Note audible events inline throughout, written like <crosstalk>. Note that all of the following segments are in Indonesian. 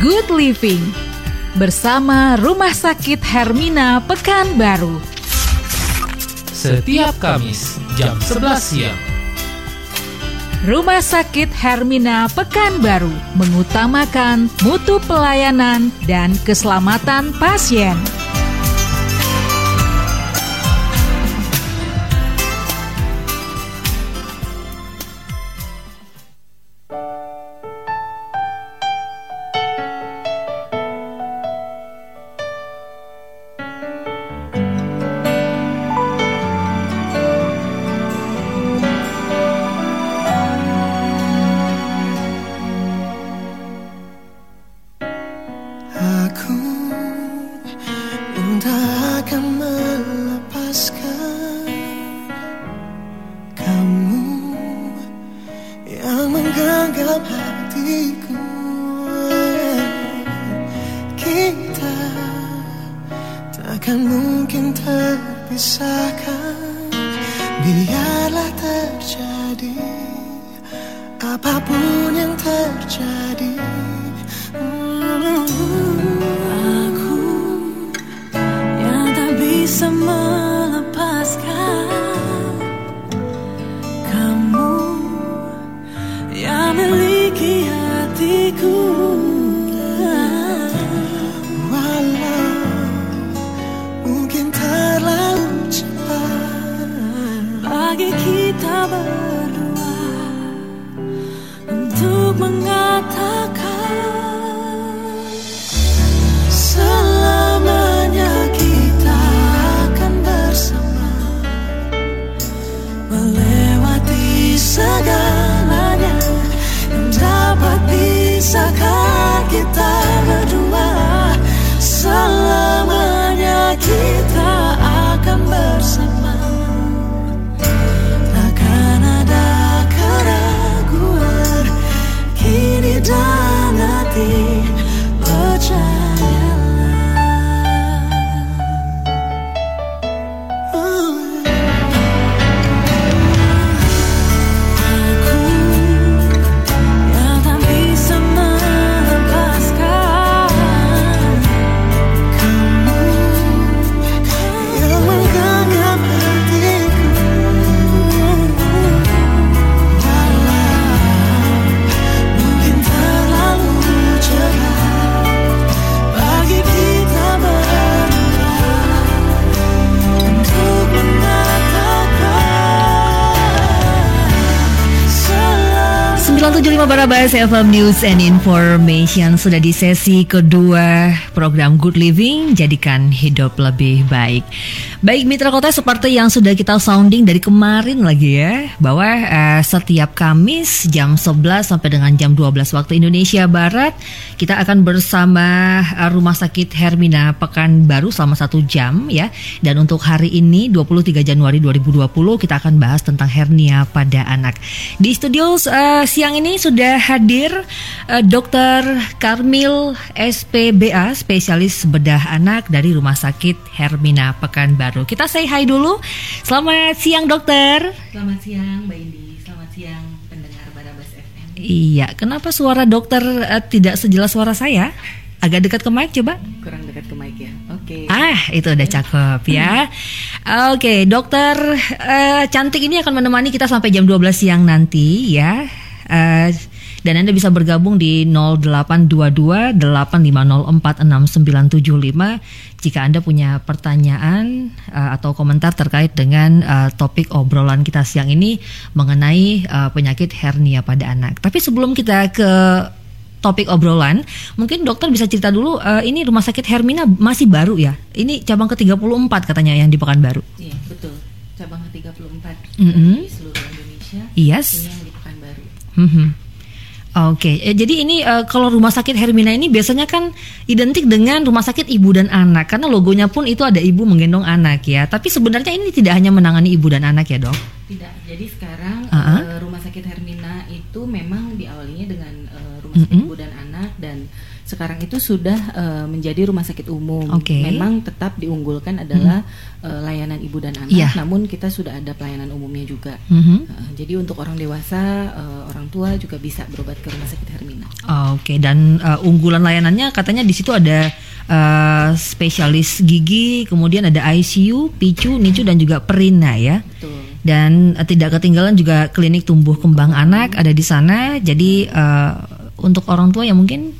Good Living bersama Rumah Sakit Hermina Pekanbaru. Setiap Kamis jam 11 siang. Rumah Sakit Hermina Pekanbaru mengutamakan mutu pelayanan dan keselamatan pasien. 975 Barabas FM News and Information sudah di sesi kedua program Good Living jadikan hidup lebih baik. Baik mitra kota seperti yang sudah kita sounding dari kemarin lagi ya bahwa eh, setiap Kamis jam 11 sampai dengan jam 12 waktu Indonesia Barat kita akan bersama eh, Rumah Sakit Hermina Pekanbaru selama satu jam ya dan untuk hari ini 23 Januari 2020 kita akan bahas tentang hernia pada anak. Di studio eh, siang ini sudah hadir eh, Dr. Karmil SPBA, spesialis bedah anak dari Rumah Sakit Hermina Pekanbaru. Kita say hi dulu. Selamat siang dokter. Selamat siang Mbak Indi, selamat siang pendengar Barabas FM. Iya, kenapa suara dokter eh, tidak sejelas suara saya? Agak dekat ke mic coba. Kurang dekat ke mic ya. Oke. Ah, itu udah cakep ya. Oke, dokter eh, cantik ini akan menemani kita sampai jam 12 siang nanti ya. Eh, dan Anda bisa bergabung di 0822 8504 6975 jika Anda punya pertanyaan eh, atau komentar terkait dengan eh, topik obrolan kita siang ini mengenai eh, penyakit hernia pada anak. Tapi sebelum kita ke topik obrolan, mungkin dokter bisa cerita dulu eh, ini rumah sakit Hermina masih baru ya. Ini cabang ke-34 katanya yang di Pekanbaru. Iya, betul. Cabang ke-34 Mm-mm. di seluruh Indonesia. Yes. Ini yang di Pekanbaru. Mhm. Oke, eh, jadi ini eh, kalau rumah sakit Hermina ini biasanya kan identik dengan rumah sakit ibu dan anak karena logonya pun itu ada ibu menggendong anak ya. Tapi sebenarnya ini tidak hanya menangani ibu dan anak ya dok. Tidak. Jadi sekarang Uh-uh. eh, rumah sakit Hermina itu memang diawalinya dengan eh, rumah sakit Mm-mm. ibu dan anak dan sekarang itu sudah eh, menjadi rumah sakit umum. Oke. Memang tetap diunggulkan adalah eh, layanan ibu dan anak, Iya. namun kita sudah ada pelayanan umumnya juga. Mhm. Eh, jadi untuk orang dewasa, eh, orang tua juga bisa berobat ke rumah sakit Hermina. Oke, dan uh, unggulan layanannya katanya di situ ada uh, spesialis gigi, kemudian ada ICU, PICU, NICU dan juga perina ya. Betul. Dan uh, tidak ketinggalan juga klinik tumbuh kembang anak ada di sana. Jadi uh, untuk orang tua yang mungkin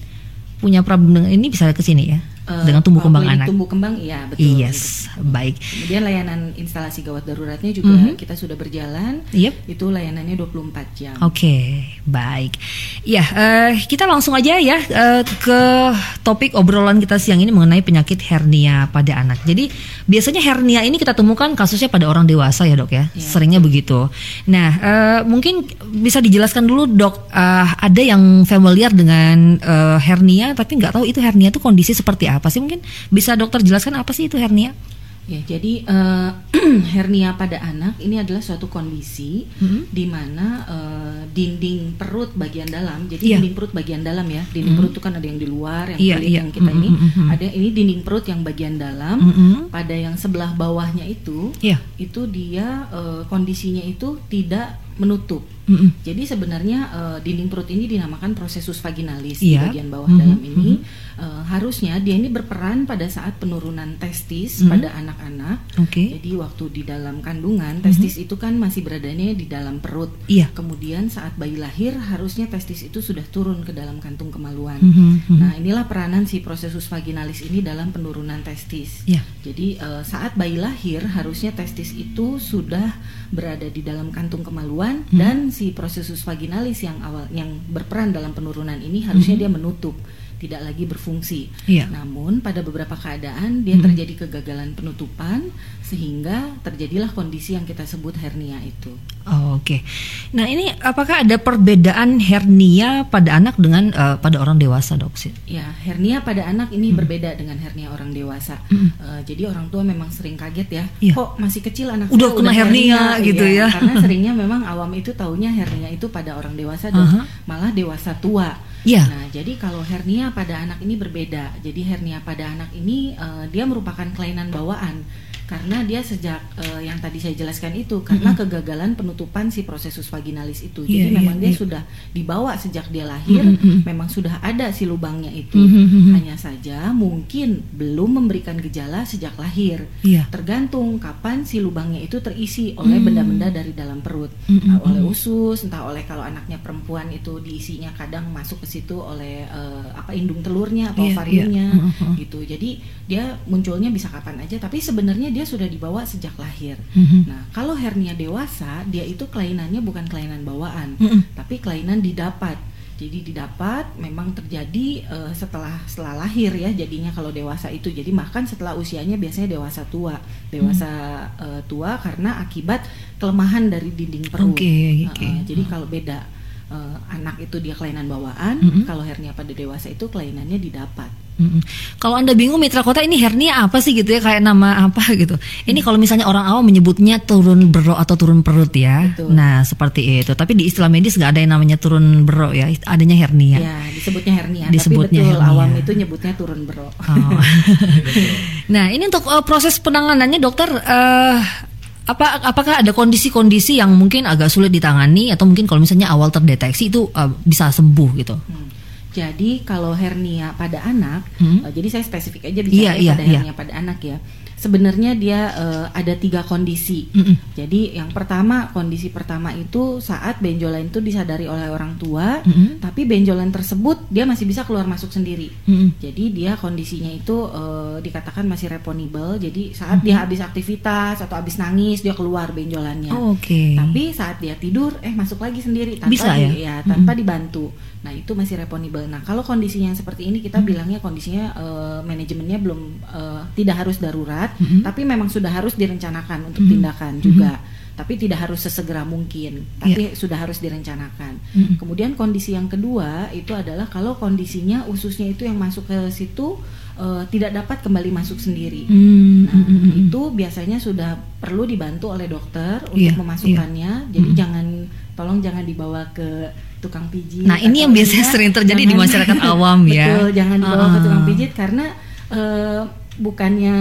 punya problem dengan ini bisa ke sini ya. Eh, dengan tumbuh kalau kembang anak. Tumbuh kembang, iya betul. Yes, baik. Kemudian layanan instalasi gawat daruratnya juga Mhm. kita sudah berjalan. Yep. Itu layanannya 24 jam. Oke, baik. Ya, eh, kita langsung aja ya eh, ke topik obrolan kita siang ini mengenai penyakit hernia pada anak. Jadi biasanya hernia ini kita temukan kasusnya pada orang dewasa ya dok ya, Iya. seringnya begitu. Nah, eh, mungkin bisa dijelaskan dulu dok, eh, ada yang familiar dengan eh, hernia tapi nggak tahu itu hernia itu kondisi seperti apa sih? Mungkin bisa dokter jelaskan apa sih itu hernia? Ya, jadi eh, <clears throat> hernia pada anak ini adalah suatu kondisi Mhm. di mana eh, dinding perut bagian dalam, jadi Iya. dinding perut bagian dalam ya, dinding perut itu kan ada yang di luar, yang kulit iya. yang kita ini, Mhm, mhm. ada ini dinding perut yang bagian dalam, Mhm. pada yang sebelah bawahnya itu, Iya. itu dia eh, kondisinya itu tidak menutup. Mhm. Jadi sebenarnya eh, dinding perut ini dinamakan prosesus vaginalis Iya. di bagian bawah Mhm, dalam ini. mhm. Eh, harusnya dia ini berperan pada saat penurunan testis Mhm. pada anak-anak. Oke. Jadi waktu di dalam kandungan testis itu kan masih beradanya di dalam perut. Iya. Kemudian saat bayi lahir harusnya testis itu sudah turun ke dalam kantung kemaluan. Mhm, mhm. Nah inilah peranan si prosesus vaginalis ini dalam penurunan testis. Iya. Jadi eh, saat bayi lahir harusnya testis itu sudah berada di dalam kantung kemaluan Hmm. dan si prosesus vaginalis yang awal yang berperan dalam penurunan ini harusnya Hmm. dia menutup, tidak lagi berfungsi. Iya. Namun pada beberapa keadaan dia Hmm. terjadi kegagalan penutupan sehingga terjadilah kondisi yang kita sebut hernia itu. Oh, Oke. Nah ini apakah ada perbedaan hernia pada anak dengan eh, pada orang dewasa dok? Ya, hernia pada anak ini berbeda dengan hernia orang dewasa. Hmm. Eh, jadi orang tua memang sering kaget ya, Iya. kok masih kecil anak Udah kena hernia gitu Iya, ya. Karena <laughs> seringnya memang awam itu taunya hernia itu pada orang dewasa dan Aha. malah dewasa tua. Iya. Nah, jadi kalau hernia pada anak ini berbeda. Jadi hernia pada anak ini eh, dia merupakan kelainan bawaan karena dia sejak eh, yang tadi saya jelaskan itu karena kegagalan penutupan si prosesus vaginalis itu. Jadi Iya, memang iya, dia iya. sudah dibawa sejak dia lahir, Mm, mm, mm. memang sudah ada si lubangnya itu. Mm, mm, mm. Hanya saja mungkin belum memberikan gejala sejak lahir. Iya. Tergantung kapan si lubangnya itu terisi oleh Hmm. benda-benda dari dalam perut, Mm, mm, Entah oleh mm. usus, entah oleh kalau anaknya perempuan itu diisinya kadang masuk ke situ oleh eh, apa indung telurnya atau Iya, ovariumnya iya. Mm, mm. gitu. Jadi dia munculnya bisa kapan aja, tapi sebenarnya dia sudah dibawa sejak lahir. Mhm. Nah, kalau hernia dewasa, dia itu kelainannya bukan kelainan bawaan, Mm-mm. tapi kelainan didapat. Jadi didapat memang terjadi eh, setelah setelah lahir ya jadinya kalau dewasa itu. Jadi makan setelah usianya biasanya dewasa tua. Dewasa eh, tua karena akibat kelemahan dari dinding perut. Oke, Eh, oke. eh, jadi kalau beda eh, anak itu dia kelainan bawaan, Mm-mm. kalau hernia pada dewasa itu kelainannya didapat. Mm-mm. Kalau anda bingung mitra kota ini hernia apa sih gitu ya kayak nama apa <laughs> gitu. Ini kalau misalnya orang awam menyebutnya turun berok atau turun perut ya. Betul. Nah seperti itu. Tapi di istilah medis nggak ada yang namanya turun berok ya. Adanya hernia. Ya, disebutnya hernia. Disebutnya tapi betul hernia. awam itu nyebutnya turun berok. Oh. <laughs> <laughs> nah ini untuk uh, proses penanganannya dokter. eh, apa apakah ada kondisi-kondisi yang mungkin agak sulit ditangani atau mungkin kalau misalnya awal terdeteksi itu uh, bisa sembuh gitu? Hmm. Jadi kalau hernia pada anak, Hmm. eh, jadi saya spesifik aja Iya, bicara iya, pada iya. hernia pada anak ya. Sebenarnya dia eh, ada tiga kondisi. Mm-mm. Jadi yang pertama kondisi pertama itu saat benjolan itu disadari oleh orang tua, Mm-mm. tapi benjolan tersebut dia masih bisa keluar masuk sendiri. Mm-mm. Jadi dia kondisinya itu eh, dikatakan masih reponibel. Jadi saat dia habis aktivitas atau habis nangis dia keluar benjolannya. Oh, Oke. Tapi saat dia tidur, eh masuk lagi sendiri tanpa Bisa di- ya? tanpa dibantu. Nah itu masih reponibel. Nah kalau kondisinya yang seperti ini kita bilangnya kondisinya eh, manajemennya belum eh, tidak harus darurat, Mhm. tapi memang sudah harus direncanakan untuk Mhm. tindakan juga. Tapi tidak harus sesegera mungkin, tapi sudah harus direncanakan. Mhm. Kemudian kondisi yang kedua itu adalah kalau kondisinya ususnya itu yang masuk ke situ eh, tidak dapat kembali masuk sendiri. Hmm, Nah, hmm, hmm, hmm. itu biasanya sudah perlu dibantu oleh dokter untuk Iya, memasukkannya. Jadi Mm-mm. jangan tolong jangan dibawa ke tukang pijit. Nah, ini yang biasanya enggak, sering terjadi di jangan- masyarakat awam ya. <laughs> Betul, jangan dibawa ke Ah. tukang pijit karena eh, bukannya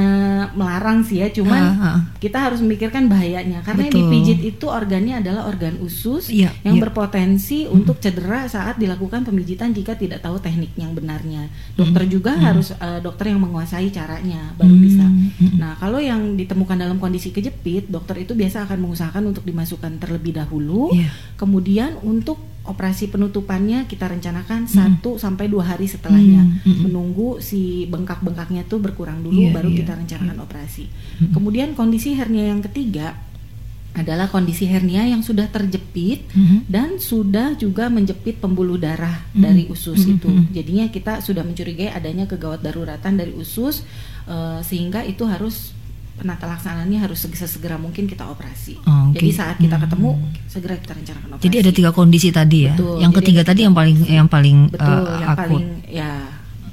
melarang sih ya, cuman Ah, ah. kita harus memikirkan bahayanya karena yang Betul. dipijit itu organnya adalah organ usus Iya, yang iya. berpotensi untuk cedera saat dilakukan pemijitan jika tidak tahu teknik yang benarnya. Dokter juga harus eh, dokter yang menguasai caranya baru Hmm, bisa. hmm. Nah, kalau yang ditemukan dalam kondisi kejepit, dokter itu biasa akan mengusahakan untuk dimasukkan terlebih dahulu. Iya. Kemudian untuk operasi penutupannya kita rencanakan satu sampai dua hari setelahnya, Hmm, hmm. menunggu si bengkak-bengkaknya tuh berkurang dulu, Iya, baru iya, kita rencanakan operasi. Hmm. Kemudian kondisi hernia yang ketiga adalah kondisi hernia yang sudah terjepit Mhm. dan sudah juga menjepit pembuluh darah Hmm. dari usus Hmm, itu. hmm. Jadinya kita sudah mencurigai adanya kegawat daruratan dari usus eh, sehingga itu harus penata laksanaannya harus sesegera mungkin kita operasi. Oh, oke. Jadi saat kita Hmm. ketemu segera kita rencanakan operasi. Jadi ada tiga kondisi tadi ya. Betul, yang jadi ketiga tadi yang paling yang paling betul uh, yang akut. paling ya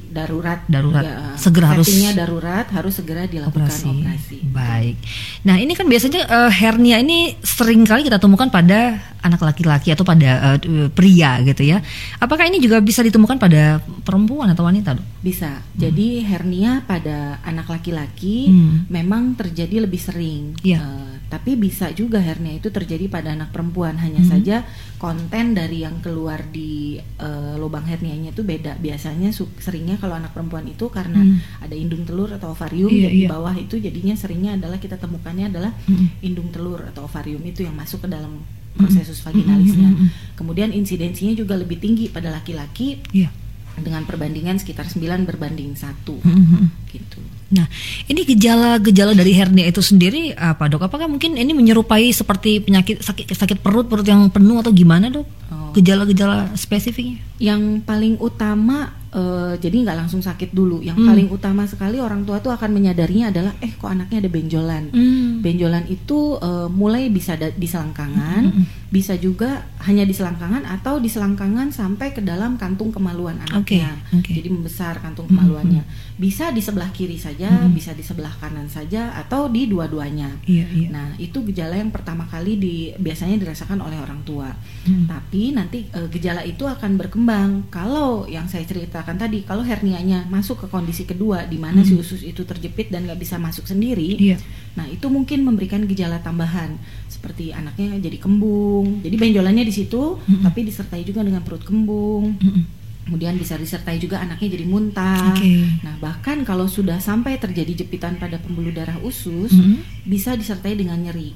darurat Darurat. Ya, Segera harus- darurat harus segera dilakukan operasi. operasi. Baik. Nah ini kan biasanya eh, hernia ini sering kali kita temukan pada anak laki-laki atau pada eh, pria gitu ya. Apakah ini juga bisa ditemukan pada perempuan atau wanita? Dok? Bisa. Jadi hernia pada anak laki-laki Hmm. memang terjadi lebih sering. Iya. Eh, tapi bisa juga hernia itu terjadi pada anak perempuan. Hanya Hmm. saja konten dari yang keluar di eh, lubang hernianya itu beda. Biasanya seringnya kalau anak perempuan itu karena Hmm. ada indung telur atau ovarium jadi di iya. bawah itu jadinya seringnya adalah kita temukannya adalah Hmm. indung telur atau ovarium itu yang masuk ke dalam prosesus vaginalisnya. Hmm, hmm, Kemudian insidensinya juga lebih tinggi pada laki-laki Iya. Dengan perbandingan sekitar 9 berbanding satu Mhm. gitu. Nah, ini gejala-gejala dari hernia itu sendiri apa dok? Apakah mungkin ini menyerupai seperti penyakit sakit sakit perut perut yang penuh atau gimana dok? Oh. Gejala-gejala spesifiknya? Yang paling utama eh, jadi nggak langsung sakit dulu. Yang Hmm. paling utama sekali orang tua tuh akan menyadarinya adalah eh kok anaknya ada benjolan. Hmm. Benjolan itu eh, mulai bisa di selangkangan, Hmm. bisa juga hanya di selangkangan atau di selangkangan sampai ke dalam kantung kemaluan anaknya. Oke, oke. Jadi membesar kantung Hmm, kemaluannya. Bisa di sebelah kiri saja, Hmm. bisa di sebelah kanan saja atau di dua-duanya. Iya iya. Nah, itu gejala yang pertama kali di biasanya dirasakan oleh orang tua. Hmm. Tapi nanti e, gejala itu akan berkembang. Kalau yang saya ceritakan tadi, kalau hernianya masuk ke kondisi kedua di mana si usus itu terjepit dan nggak bisa masuk sendiri, Iya. nah itu mungkin memberikan gejala tambahan seperti anaknya jadi kembung. Jadi benjolannya di situ, Mm-mm. tapi disertai juga dengan perut kembung. Mm-mm. Kemudian bisa disertai juga anaknya jadi muntah. Oke. Nah, bahkan kalau sudah sampai terjadi jepitan pada pembuluh darah usus, Mm-mm. bisa disertai dengan nyeri.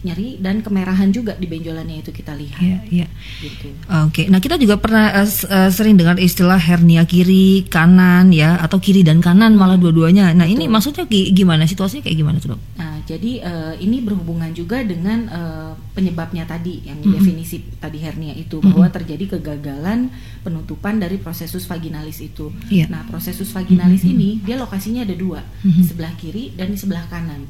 Nyeri dan kemerahan juga di benjolannya itu kita lihat. Iya iya. Gitu. Oke, nah kita juga pernah eh, sering dengar istilah hernia kiri, kanan ya, atau kiri dan kanan malah dua-duanya. Nah ini Betul. maksudnya gi- gimana situasinya kayak gimana tuh dok? Nah, jadi eh, ini berhubungan juga dengan eh, penyebabnya tadi yang Mm-mm. definisi tadi hernia itu bahwa terjadi kegagalan penutupan dari prosesus vaginalis itu. Iya. Nah, prosesus vaginalis Mm-mm. ini dia lokasinya ada dua, Mhm. di sebelah kiri dan di sebelah kanan.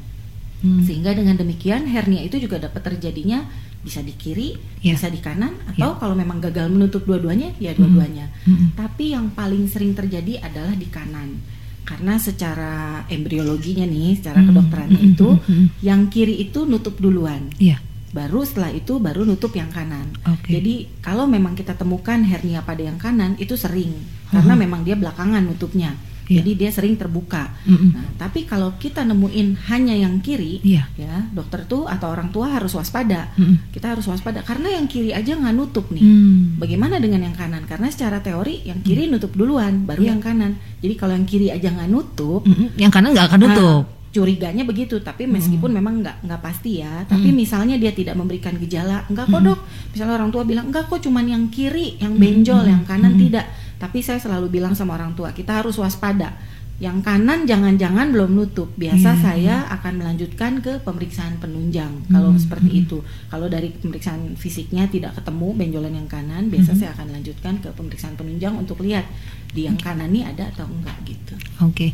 Hmm. Sehingga dengan demikian hernia itu juga dapat terjadinya bisa di kiri, Iya. bisa di kanan atau kalau memang gagal menutup dua-duanya ya dua-duanya. Mhm. Tapi yang paling sering terjadi adalah di kanan. Karena secara embriologinya nih, secara Mhm, kedokterannya mhm, itu mhm. yang kiri itu nutup duluan. Iya. Baru setelah itu baru nutup yang kanan. Oke. Jadi kalau memang kita temukan hernia pada yang kanan itu sering karena Mhm. memang dia belakangan nutupnya. Iya. Jadi dia sering terbuka. Mhm. Nah, tapi kalau kita nemuin hanya yang kiri, Iya. ya dokter tuh atau orang tua harus waspada. Mhm. Kita harus waspada karena yang kiri aja nggak nutup nih. Hmm. Bagaimana dengan yang kanan? Karena secara teori yang kiri nutup duluan, baru Iya. yang kanan. Jadi kalau yang kiri aja nggak nutup, Mhm. Yang kanan nggak akan nutup. ah, curiganya begitu. Tapi meskipun memang nggak nggak pasti ya. Tapi misalnya dia tidak memberikan gejala, enggak kok dok. Misalnya orang tua bilang enggak kok cuman yang kiri yang benjol, yang kanan tidak. Tapi saya selalu bilang sama orang tua kita harus waspada. Yang kanan jangan-jangan belum nutup. Biasa Iya, saya akan melanjutkan ke pemeriksaan penunjang kalau Hmm, seperti hmm. itu. Kalau dari pemeriksaan fisiknya tidak ketemu benjolan yang kanan, biasa Hmm. saya akan lanjutkan ke pemeriksaan penunjang untuk lihat di yang kanan ini ada atau enggak gitu. Oke,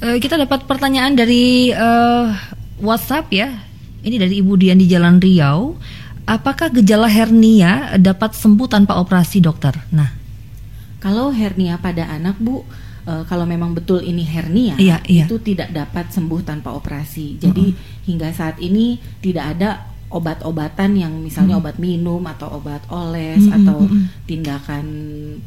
Eh, kita dapat pertanyaan dari eh, WhatsApp ya. Ini dari Ibu Dian di Jalan Riau. Apakah gejala hernia dapat sembuh tanpa operasi dokter? Nah, Kalau hernia pada anak, Bu, eh, kalau memang betul ini hernia, Iya, iya. itu tidak dapat sembuh tanpa operasi. Jadi hingga saat ini tidak ada obat-obatan yang misalnya Hmm. obat minum atau obat oles Mm-mm, atau mm-mm. tindakan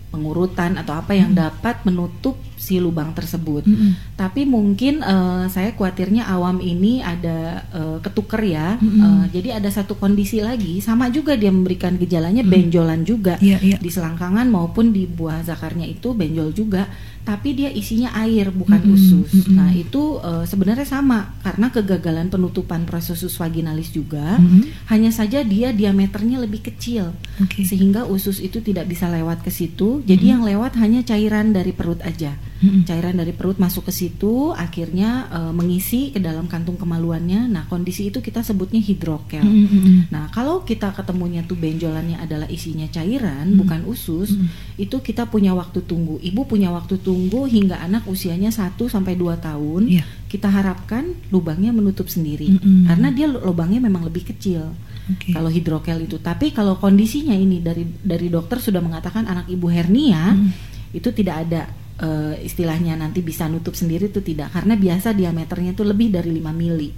pengurutan atau apa yang dapat menutup si lubang tersebut. Mm-mm. Tapi mungkin eh, saya khawatirnya awam ini ada eh, ketuker ya. Mm-mm. Eh, jadi ada satu kondisi lagi sama juga dia memberikan gejalanya benjolan juga Iya, iya. di selangkangan maupun di buah zakarnya itu benjol juga. Tapi dia isinya air bukan Mm-mm, usus. mm-mm. Nah itu eh, sebenarnya sama karena kegagalan penutupan prosesus vaginalis juga. Mm-mm. Hanya saja dia diameternya lebih kecil Oke. sehingga usus itu tidak bisa lewat ke situ. Jadi yang lewat hanya cairan dari perut aja. Mm-mm. Cairan dari perut masuk ke situ, akhirnya eh, mengisi ke dalam kantung kemaluannya. Nah, kondisi itu kita sebutnya hidrokel. Mm-mm. Nah, kalau kita ketemunya tuh benjolannya adalah isinya cairan, Hmm. bukan usus, Hmm. itu kita punya waktu tunggu. Ibu punya waktu tunggu hingga anak usianya 1 sampai 2 tahun. Iya. Kita harapkan lubangnya menutup sendiri. Mm-mm. Karena dia lubangnya memang lebih kecil Oke. kalau hidrokel itu. Tapi kalau kondisinya ini dari dari dokter sudah mengatakan anak ibu hernia Hmm. itu tidak ada eh, istilahnya nanti bisa nutup sendiri itu tidak karena biasa diameternya itu lebih dari 5 mili.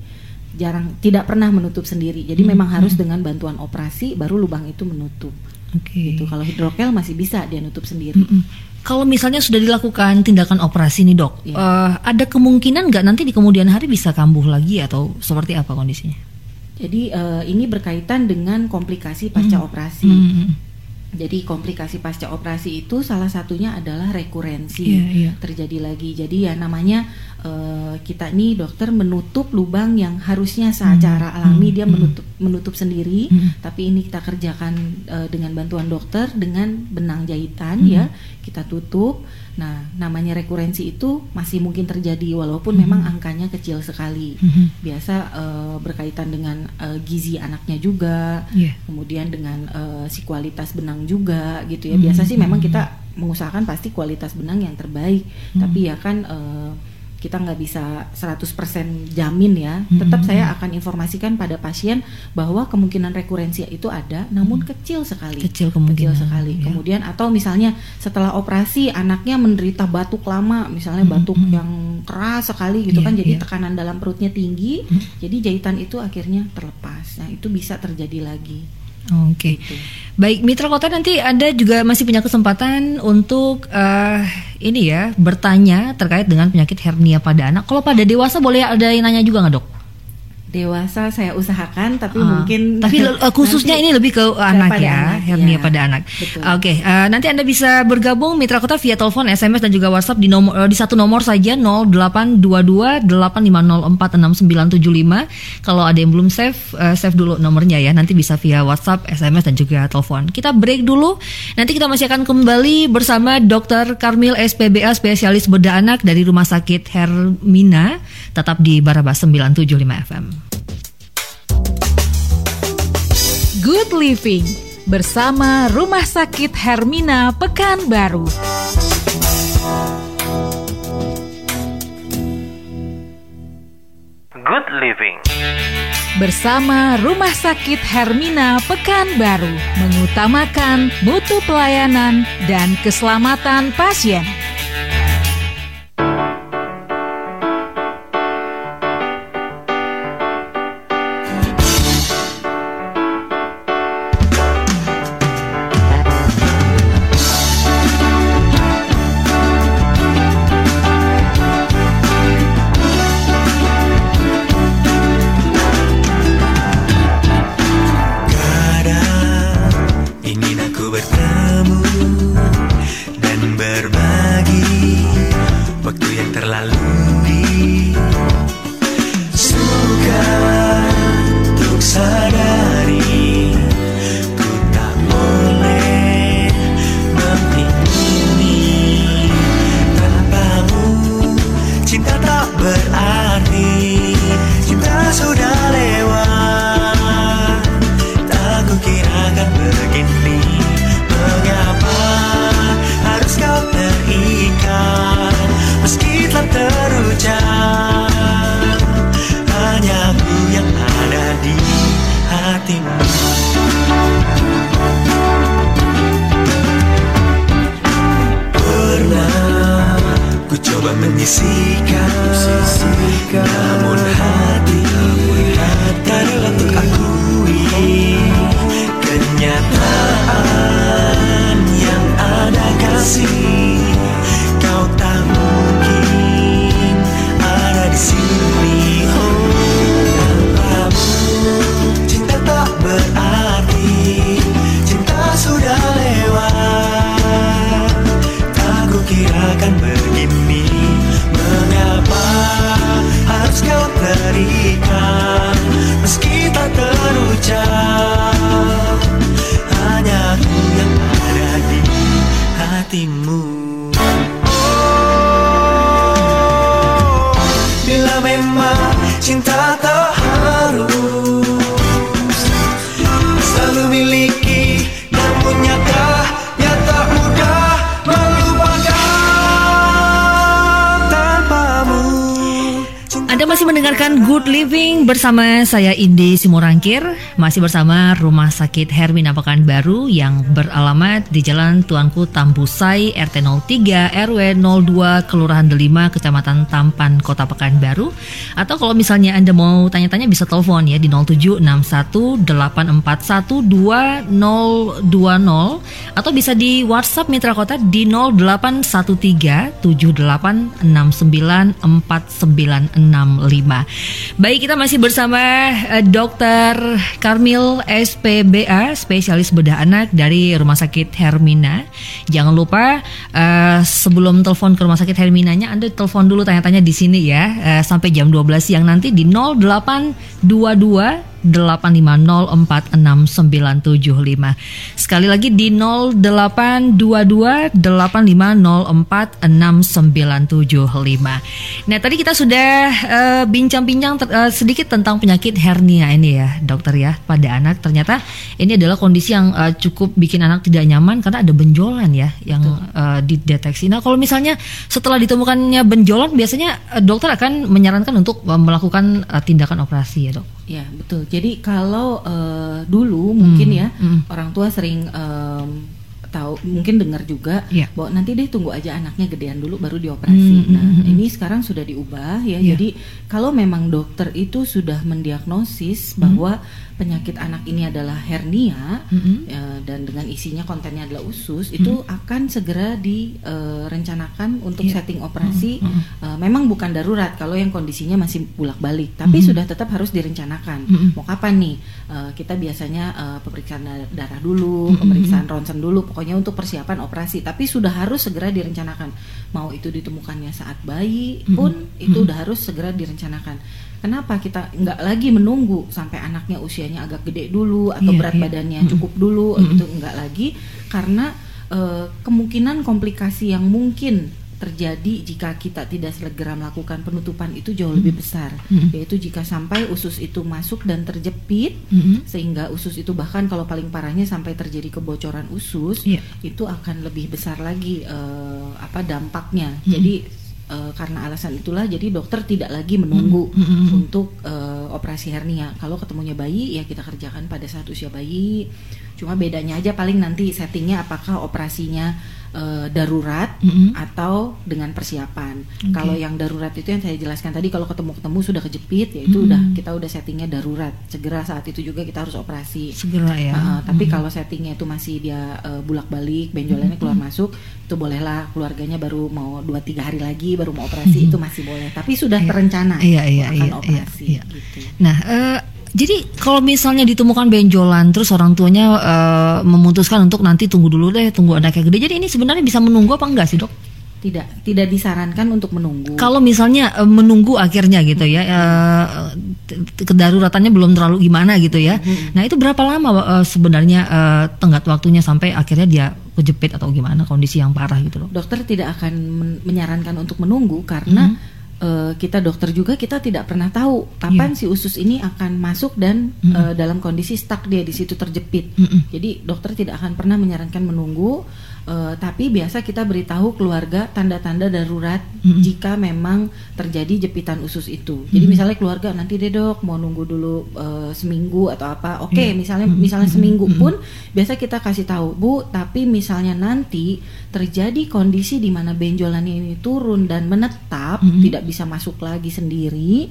Jarang tidak pernah menutup sendiri. Jadi Hmm, memang harus hmm. dengan bantuan operasi baru lubang itu menutup. Oke. Gitu. Kalau hidrokel masih bisa dia nutup sendiri. Mm-mm. Kalau misalnya sudah dilakukan tindakan operasi nih dok, Iya. eh, ada kemungkinan nggak nanti di kemudian hari bisa kambuh lagi atau seperti apa kondisinya? Jadi eh, ini berkaitan dengan komplikasi pasca Hmm. operasi. Mm-mm. Jadi komplikasi pasca operasi itu salah satunya adalah rekurensi Iya, iya. terjadi lagi. Jadi ya namanya eh, kita ini dokter menutup lubang yang harusnya secara Hmm, alami hmm, dia hmm. menutup menutup sendiri, Hmm. tapi ini kita kerjakan eh, dengan bantuan dokter dengan benang jahitan Hmm. ya kita tutup. Nah namanya rekurensi itu masih mungkin terjadi walaupun Hmm. memang angkanya kecil sekali. Mhm. Biasa eh, berkaitan dengan eh, gizi anaknya juga Iya. kemudian dengan eh, si kualitas benang juga gitu ya Hmm, biasa sih memang hmm. kita mengusahakan pasti kualitas benang yang terbaik Hmm. tapi ya kan eh, kita nggak bisa 100% jamin ya Hmm. tetap saya akan informasikan pada pasien bahwa kemungkinan rekurensi itu ada namun Hmm. kecil sekali Kecil kemungkinan, sekali ya. kemudian atau misalnya setelah operasi anaknya menderita batuk lama misalnya Hmm, batuk hmm. yang keras sekali gitu Iya, kan jadi iya. tekanan dalam perutnya tinggi Hmm. jadi jahitan itu akhirnya terlepas nah itu bisa terjadi lagi Oke. gitu. Baik, Mitra Kota nanti Anda juga masih punya kesempatan untuk eh, ini ya bertanya terkait dengan penyakit hernia pada anak. Kalau pada dewasa boleh ada yang nanya juga nggak dok? Dewasa saya usahakan tapi Ah, mungkin tapi <laughs> eh, khususnya nanti ini lebih ke anak ya, anak, hernia ya. pada anak. Oke, eh, nanti Anda bisa bergabung Mitra Kota via telepon, SMS dan juga WhatsApp di nomor eh, di satu nomor saja 0822 850467975. Kalau ada yang belum save, eh, save dulu nomornya ya. Nanti bisa via WhatsApp, SMS dan juga telepon. Kita break dulu. Nanti kita masih akan kembali bersama Dr. Karmil SPBA spesialis bedah anak dari Rumah Sakit Hermina tetap di Barabas 975 FM. Good Living bersama Rumah Sakit Hermina Pekanbaru. Good Living. Bersama Rumah Sakit Hermina Pekanbaru mengutamakan mutu pelayanan dan keselamatan pasien. Bersama saya Indi Simorangkir Masih bersama Rumah Sakit Hermina Pekanbaru Yang beralamat di Jalan Tuanku Tambusai RT 03 RW 02 Kelurahan Delima Kecamatan Tampan Kota Pekanbaru Atau kalau misalnya Anda mau tanya-tanya bisa telepon ya di 0761 841 2020 Atau bisa di WhatsApp Mitra Kota di 0813 7869 4965. Baik, kita masih bersama eh, Dr. Karmil SPBA, spesialis bedah anak dari Rumah Sakit Hermina. Jangan lupa eh, sebelum telepon ke Rumah Sakit Herminanya, Anda telepon dulu tanya-tanya di sini ya eh, sampai jam 12 siang nanti di 0822 8504675. Sekali lagi di 0822 8504675. Nah, tadi kita sudah eh, bincang-bincang ter- eh, sedikit tentang penyakit hernia ini ya, dokter ya, pada anak. Ternyata ini adalah kondisi yang eh, cukup bikin anak tidak nyaman karena ada benjolan ya yang eh, dideteksi. Nah, kalau misalnya setelah ditemukannya benjolan biasanya eh, dokter akan menyarankan untuk melakukan eh, tindakan operasi ya, Dok. Ya betul. Jadi kalau eh, dulu mungkin ya hmm. orang tua sering em, tahu mungkin dengar juga Iya. bahwa nanti deh tunggu aja anaknya gedean dulu baru dioperasi. Hmm, Nah hmm, hmm. ini sekarang sudah diubah ya. Iya. Jadi kalau memang dokter itu sudah mendiagnosis bahwa penyakit anak ini adalah hernia Mm-mm. ya, dan dengan isinya kontennya adalah usus itu akan segera direncanakan untuk Iya. setting operasi. Mm-mm. Eh, memang bukan darurat kalau yang kondisinya masih bolak-balik, tapi Mhm. sudah tetap harus direncanakan. Mhm. Mau kapan nih? Eh, kita biasanya eh, pemeriksaan da- darah dulu, Mhm. pemeriksaan ronsen dulu, pokoknya untuk persiapan operasi. Tapi sudah harus segera direncanakan. Mau itu ditemukannya saat bayi pun Mhm. itu Mhm. udah harus segera direncanakan. Kenapa kita nggak lagi menunggu sampai anaknya usianya agak gede dulu atau Iya, berat iya. badannya Mhm. cukup dulu Mhm. gitu nggak lagi karena eh, kemungkinan komplikasi yang mungkin terjadi jika kita tidak segera melakukan penutupan itu jauh lebih besar Mhm. yaitu jika sampai usus itu masuk dan terjepit Mhm. sehingga usus itu bahkan kalau paling parahnya sampai terjadi kebocoran usus Iya. itu akan lebih besar lagi eh, apa dampaknya Mhm. jadi eh, karena alasan itulah jadi dokter tidak lagi menunggu Mhm. Mhm. untuk eh, operasi hernia kalau ketemunya bayi ya kita kerjakan pada saat usia bayi cuma bedanya aja paling nanti settingnya apakah operasinya eh, darurat Mhm. atau dengan persiapan. Oke. Kalau yang darurat itu yang saya jelaskan tadi kalau ketemu-ketemu sudah kejepit ya itu Mhm. udah kita udah settingnya darurat. Segera saat itu juga kita harus operasi. Segera ya. Uh, tapi Mhm. kalau settingnya itu masih dia uh, bulak-balik, benjolannya keluar masuk, itu bolehlah keluarganya baru mau 2-3 hari lagi baru mau operasi Mhm. itu masih boleh. Tapi sudah Iya. terencana Iya, iya, akan iya, iya, operasi iya. gitu. Nah, eh, jadi kalau misalnya ditemukan benjolan, terus orang tuanya eh, memutuskan untuk nanti tunggu dulu deh, tunggu anaknya gede. Jadi ini sebenarnya bisa menunggu apa enggak sih dok? Tidak tidak disarankan untuk menunggu. Kalau misalnya eh, menunggu akhirnya gitu ya, t- kedaruratannya belum terlalu gimana gitu ya. Nah itu berapa lama eh, sebenarnya eh, tenggat waktunya sampai akhirnya dia kejepit atau gimana kondisi yang parah gitu dok? dokter tidak akan men- menyarankan untuk menunggu karena Mhm. Eh, kita dokter juga kita tidak pernah tahu kapan si usus ini akan masuk dan Mhm. eh, dalam kondisi stuck dia di situ terjepit. Mhm. Jadi dokter tidak akan pernah menyarankan menunggu, eh, tapi biasa kita beritahu keluarga tanda-tanda darurat Mhm. jika memang terjadi jepitan usus itu. Jadi Mhm. misalnya keluarga nanti deh dok mau nunggu dulu eh, seminggu atau apa, oke Iya. misalnya Mhm. misalnya seminggu Mhm. pun biasa kita kasih tahu bu, tapi misalnya nanti terjadi kondisi di mana benjolan ini turun dan menetap, Mhm. tidak bisa masuk lagi sendiri.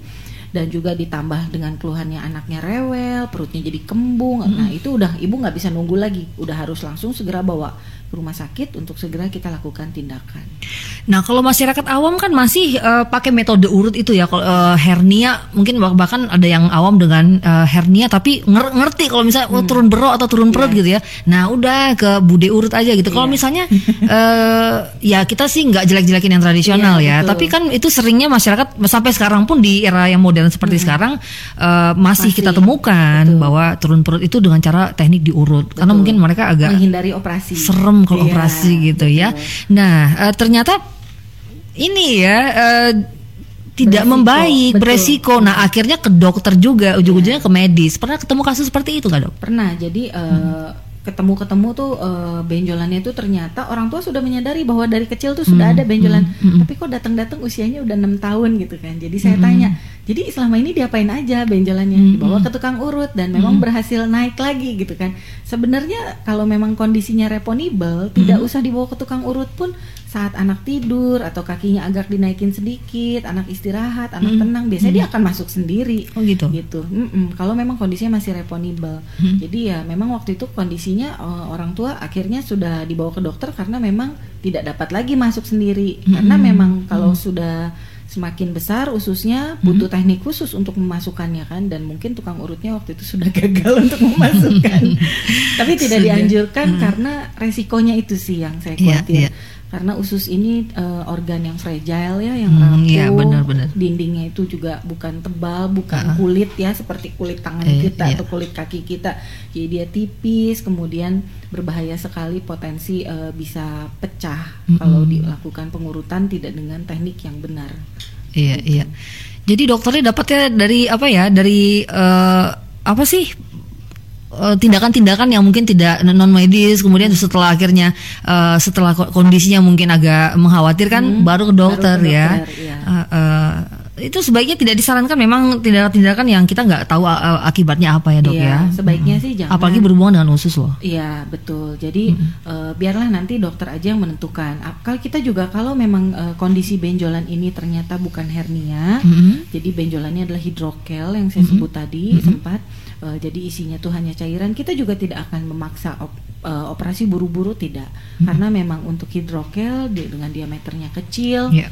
dan juga ditambah dengan keluhannya anaknya rewel, perutnya jadi kembung. Nah, itu udah ibu nggak bisa nunggu lagi, udah harus langsung segera bawa rumah sakit untuk segera kita lakukan tindakan. Nah, kalau masyarakat awam kan masih eh, pakai metode urut itu ya. Kalau eh, hernia mungkin bah- bahkan ada yang awam dengan eh, hernia tapi nger- ngerti kalau misalnya oh, turun berok atau turun perut gitu ya. Nah, udah ke bude urut aja gitu. Kalau Iya. misalnya <laughs> eh, ya kita sih nggak jelek-jelekin yang tradisional Iya, ya, betul. tapi kan itu seringnya masyarakat sampai sekarang pun di era yang modern seperti sekarang eh, masih, Masih, kita temukan betul. bahwa turun perut itu dengan cara teknik diurut. Karena Betul. mungkin mereka agak menghindari operasi. serem kalau Iya, operasi gitu ya. betul. Nah, eh, ternyata ini ya eh, tidak Beresiko, membaik, betul. beresiko. Nah, akhirnya ke dokter juga, ujung-ujungnya ke medis. Pernah ketemu kasus seperti itu nggak dok? Pernah. Jadi eh, ketemu-ketemu tuh eh, benjolannya itu ternyata orang tua sudah menyadari bahwa dari kecil tuh sudah ada benjolan. Tapi kok datang-datang usianya udah enam tahun gitu kan. Jadi saya tanya, jadi selama ini diapain aja benjolannya? Dibawa ke tukang urut dan memang berhasil naik lagi gitu kan. Sebenarnya kalau memang kondisinya reponibel, tidak usah dibawa ke tukang urut pun saat anak tidur atau kakinya agak dinaikin sedikit, anak istirahat, anak tenang, biasanya dia akan masuk sendiri Oh gitu. gitu. Kalau memang kondisinya masih reponibel, Hmm. jadi ya memang waktu itu kondisinya eh, orang tua akhirnya sudah dibawa ke dokter karena memang tidak dapat lagi masuk sendiri. Hmm. Karena memang kalau sudah semakin besar ususnya Hmm. butuh teknik khusus untuk memasukkannya kan dan mungkin tukang urutnya waktu itu sudah <laughs> gagal untuk memasukkan. <laughs> Tapi tidak Sudah. dianjurkan karena resikonya itu sih yang saya Iya, khawatir. iya. Karena usus ini eh, organ yang fragile ya, yang Hmm, rapuh. iya, benar-benar. Dindingnya itu juga bukan tebal, Ah. bukan kulit ya seperti kulit tangan Eh, kita iya. atau kulit kaki kita. Jadi dia tipis, kemudian berbahaya sekali potensi eh, bisa pecah Mm-mm. kalau dilakukan pengurutan tidak dengan teknik yang benar. Iya, iya. Jadi dokternya dapatnya dari apa ya? Dari eh, apa sih? Eh, tindakan-tindakan yang mungkin tidak non medis kemudian setelah akhirnya eh, setelah ko- kondisinya mungkin agak mengkhawatirkan baru ke dokter Hmm. ke ya dokter, iya. Eh, eh, itu sebaiknya tidak disarankan memang tindakan-tindakan yang kita nggak tahu eh, akibatnya apa ya dok Iya, ya sebaiknya Mm. sih jangan. apalagi berhubungan dengan usus loh Iya betul. Jadi eh, biarlah nanti dokter aja yang menentukan. Kalau kita juga kalau memang eh, kondisi benjolan ini ternyata bukan hernia, Mhm. jadi benjolannya adalah hidrokel yang saya sebut tadi sempat. Eh, jadi isinya tuh hanya cairan. Kita juga tidak akan memaksa op- eh, operasi buru-buru tidak, karena memang untuk hidrokel di- dengan diameternya kecil, Iya.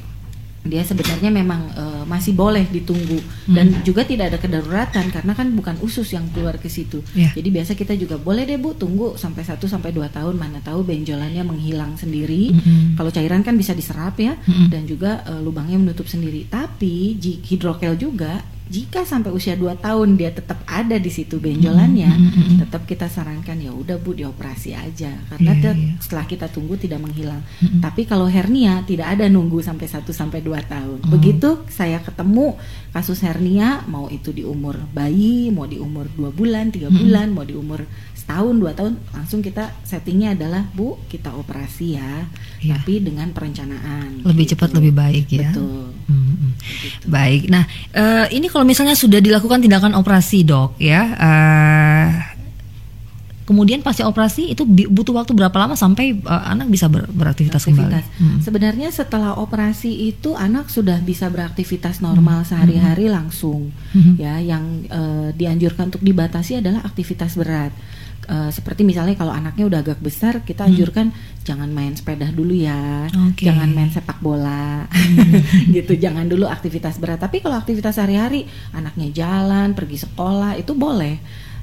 dia sebenarnya memang eh, masih boleh ditunggu dan juga tidak ada kedaruratan karena kan bukan usus yang keluar ke situ. Iya. Jadi biasa kita juga boleh deh Bu tunggu sampai 1 sampai 2 tahun mana tahu benjolannya menghilang sendiri. Mm-mm. Kalau cairan kan bisa diserap ya Mm-mm. dan juga eh, lubangnya menutup sendiri. Tapi hidrokel juga jika sampai usia 2 tahun dia tetap ada di situ benjolannya, Mm-mm. tetap kita sarankan ya udah Bu dioperasi aja karena tet- iya. setelah kita tunggu tidak menghilang. Mm-mm. Tapi kalau hernia tidak ada nunggu sampai 1 sampai 2 tahun. Oh. Begitu saya ketemu kasus hernia mau itu di umur bayi, mau di umur 2 bulan, 3 bulan, mau di umur setahun, 2 tahun, langsung kita settingnya adalah Bu, kita operasi ya. Iya. Tapi dengan perencanaan. lebih gitu. cepat lebih baik ya Betul. Begitu. Baik, nah eh, ini kalau misalnya sudah dilakukan tindakan operasi dok ya, eh, kemudian pasca operasi itu butuh waktu berapa lama sampai eh, anak bisa ber- beraktivitas kembali? Hmm. Sebenarnya setelah operasi itu anak sudah bisa beraktivitas Hmm. normal sehari-hari langsung. Mhm. Ya, yang eh, dianjurkan untuk dibatasi adalah aktivitas berat. Eh, seperti misalnya kalau anaknya udah agak besar, kita anjurkan jangan main sepeda dulu ya, Hmm. Hmm. jangan main sepak bola, <laughs> gitu. Jangan dulu aktivitas berat. Tapi kalau aktivitas sehari-hari, anaknya jalan, pergi sekolah, itu boleh.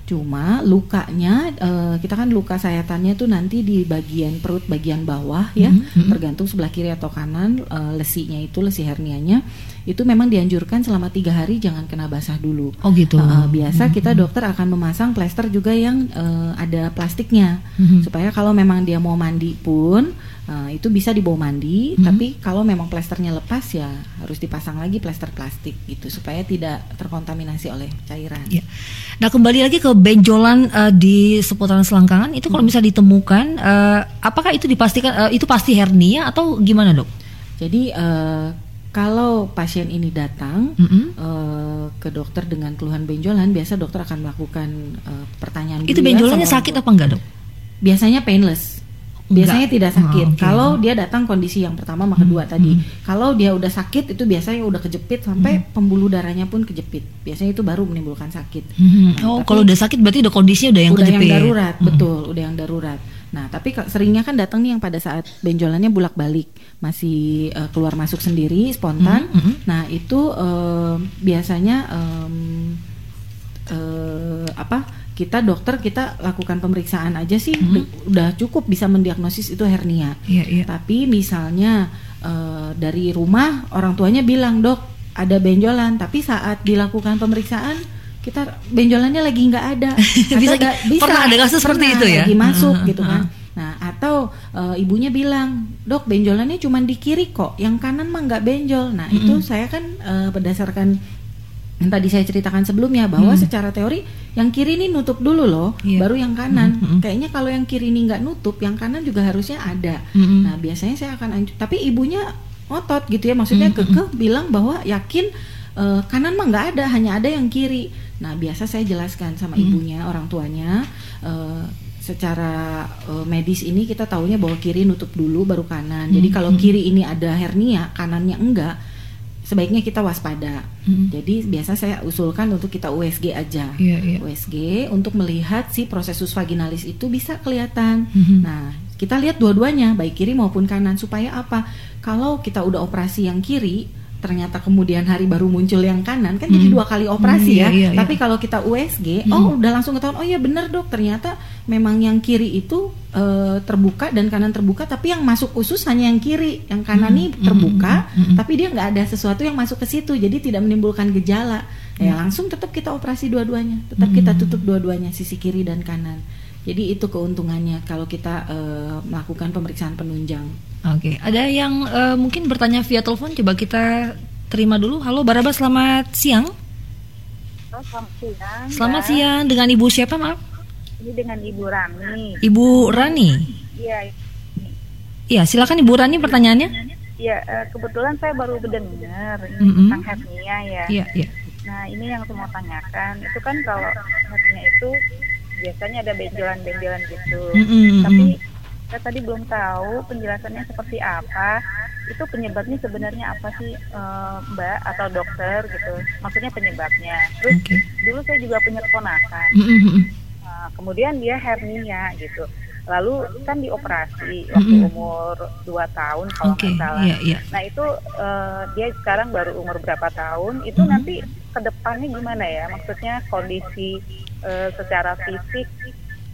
Cuma lukanya, eh, kita kan luka sayatannya tuh nanti di bagian perut bagian bawah ya, Mhm, mhm. tergantung sebelah kiri atau kanan eh, lesinya itu lesi hernianya itu memang dianjurkan selama tiga hari jangan kena basah dulu. Oh gitu. Uh, biasa kita dokter akan memasang plester juga yang uh, ada plastiknya Mhm. supaya kalau memang dia mau mandi pun uh, itu bisa dibawa mandi Mhm. tapi kalau memang plesternya lepas ya harus dipasang lagi plester plastik gitu supaya tidak terkontaminasi oleh cairan. Ya. Nah kembali lagi ke benjolan eh, di seputaran selangkangan itu kalau bisa ditemukan, eh, apakah itu dipastikan eh, itu pasti hernia atau gimana dok? Jadi uh, kalau pasien ini datang Mm-mm. eh, ke dokter dengan keluhan benjolan biasa dokter akan melakukan eh, pertanyaan Itu ya benjolannya sakit apa enggak dok? biasanya painless biasanya Enggak. tidak sakit. Oh, oke. Kalau dia datang kondisi yang pertama sama kedua tadi. Kalau dia udah sakit itu biasanya udah kejepit sampai pembuluh darahnya pun kejepit. Biasanya itu baru menimbulkan sakit. Mhm. Nah, oh, kalau udah sakit berarti udah kondisinya udah yang udah kejepit. yang darurat, Mhm. betul, udah yang darurat. Nah, tapi seringnya kan datang nih yang pada saat benjolannya bolak-balik, masih eh, keluar masuk sendiri spontan. Mhm, mhm. Nah, itu eh, biasanya em, eh, apa? Kita dokter kita lakukan pemeriksaan aja sih Mhm. de- udah cukup bisa mendiagnosis itu hernia. Iya, iya. Tapi misalnya eh, dari rumah orang tuanya bilang dok ada benjolan, tapi saat dilakukan pemeriksaan kita benjolannya lagi nggak ada. <laughs> Bisa- nggak- pernah ada kasus seperti itu ya? Lagi masuk Heeh, gitu kan. Nah atau eh, ibunya bilang dok benjolannya cuma di kiri kok, yang kanan mah nggak benjol. Nah itu saya kan eh, berdasarkan yang tadi saya ceritakan sebelumnya bahwa secara teori yang kiri ini nutup dulu loh, Iya. baru yang kanan. Mhm. Kayaknya kalau yang kiri ini nggak nutup, yang kanan juga harusnya ada. Mhm. Nah biasanya saya akan anju- tapi ibunya otot gitu ya, maksudnya kekeh bilang bahwa yakin eh, kanan mah nggak ada, hanya ada yang kiri. Nah biasa saya jelaskan sama ibunya, orang tuanya. eh, secara eh, medis ini kita tahunya bahwa kiri nutup dulu baru kanan. Jadi kalau kiri ini ada hernia, kanannya enggak, sebaiknya kita waspada. Jadi biasa saya usulkan untuk kita USG aja. Iya, iya. USG untuk melihat si prosesus vaginalis itu bisa kelihatan. Mhm. Nah, kita lihat dua-duanya baik kiri maupun kanan supaya apa? Kalau kita udah operasi yang kiri ternyata kemudian hari baru muncul yang kanan kan jadi dua kali operasi Hmm, ya. iya, iya, Tapi iya. kalau kita USG, oh udah langsung ketahuan oh iya bener dok. Ternyata memang yang kiri itu eh, terbuka dan kanan terbuka tapi yang masuk usus hanya yang kiri, yang kanan nih terbuka tapi dia nggak ada sesuatu yang masuk ke situ. Jadi tidak menimbulkan gejala. Ya langsung tetap kita operasi dua-duanya, tetap kita tutup dua-duanya sisi kiri dan kanan. Jadi itu keuntungannya kalau kita eh, melakukan pemeriksaan penunjang. Oke, ada yang eh, mungkin bertanya via telepon coba kita terima dulu. Halo Baraba, selamat siang. Oh, selamat siang. Selamat Mbak. siang dengan Ibu siapa, maaf? Ini dengan Ibu Rami. Ibu Rani. Iya, Iya, silakan Ibu Rani pertanyaannya. iya eh, kebetulan saya baru mendengar ini Mm-mm. tentang hernia ya. Iya, iya. Nah, ini yang saya mau tanyakan. Itu kan kalau hernia itu biasanya ada benjolan-benjolan gitu. Mm-mm, Tapi saya tadi belum tahu penjelasannya seperti apa. Itu penyebabnya sebenarnya apa sih eh, Mbak atau dokter gitu? Maksudnya penyebabnya. Terus Oke. dulu saya juga punya keponakan. Mm-mm. Nah, kemudian dia hernia gitu. Lalu kan dioperasi waktu Mm-mm. umur 2 tahun kalau Oke, nggak salah. iya, iya. Nah itu eh, dia sekarang baru umur berapa tahun? Itu Mm-hmm. nanti ke depannya gimana ya? Maksudnya kondisi eh, secara fisik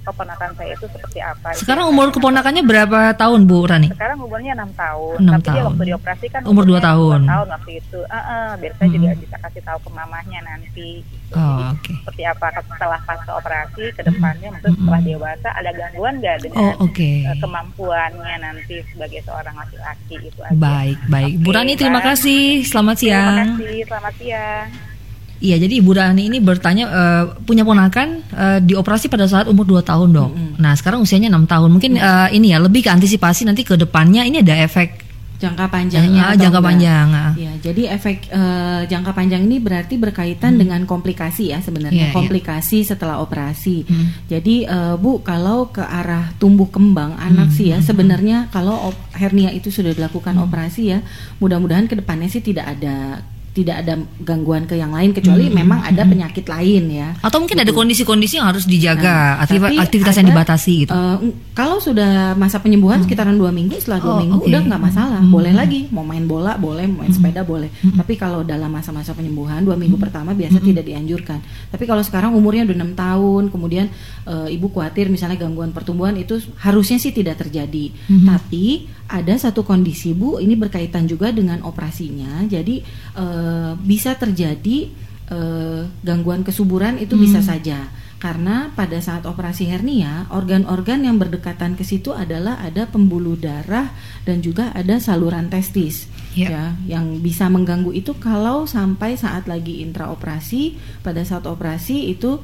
keponakan saya itu seperti apa? Sekarang umur keponakannya berapa tahun, Bu Rani? sekarang umurnya enam tahun, Enam tapi dia tahun. waktu dioperasi kan Umur dua umurnya tahun. dua tahun waktu itu. Eh, eh, biar saya juga Mhm. bisa kasih tahu ke mamahnya nanti. gitu. Oh, Jadi, oke. Seperti apa setelah fase operasi ke depannya, maksudnya setelah dewasa ada gangguan nggak dengan Oh, oke. eh, kemampuannya nanti sebagai seorang laki-laki itu aja. Baik, baik. Bu Oke, Rani terima Mbak. kasih. Selamat Terima siang. kasih, selamat siang. Iya, jadi Ibu Rani ini bertanya eh, punya ponakan eh, dioperasi pada saat umur 2 tahun, Dok. Nah, sekarang usianya 6 tahun. Mungkin eh, ini ya lebih ke antisipasi nanti ke depannya ini ada efek Jangka panjangnya Ah, jangka enggak? panjang. ah. Ya, jadi efek eh, jangka panjang ini berarti berkaitan dengan komplikasi ya sebenarnya iya. komplikasi setelah operasi. Hmm. Jadi eh, Bu, kalau ke arah tumbuh kembang anak sih Hmm. ya sebenarnya kalau hernia itu sudah dilakukan operasi ya, mudah-mudahan ke depannya sih tidak ada tidak ada gangguan ke yang lain kecuali Hmm. memang ada penyakit lain ya. Atau mungkin ada Gitu. kondisi-kondisi yang harus dijaga, Nah, aktivitas, aktivitas yang ada, dibatasi gitu. ng- kalau sudah masa penyembuhan sekitaran dua minggu, setelah dua Oh, minggu oke. udah nggak masalah, Hmm. boleh lagi mau main bola, boleh mau main sepeda, boleh. Tapi kalau dalam masa-masa penyembuhan dua minggu pertama biasa tidak dianjurkan. Tapi kalau sekarang umurnya udah enam tahun, kemudian eh, ibu khawatir misalnya gangguan pertumbuhan itu harusnya sih tidak terjadi. Tapi ada satu kondisi bu, ini berkaitan juga dengan operasinya. Jadi eh, bisa terjadi eh, gangguan kesuburan itu bisa saja. Karena pada saat operasi hernia organ-organ yang berdekatan ke situ adalah ada pembuluh darah dan juga ada saluran testis. Ya. ya yang bisa mengganggu itu kalau sampai saat lagi intraoperasi pada saat operasi itu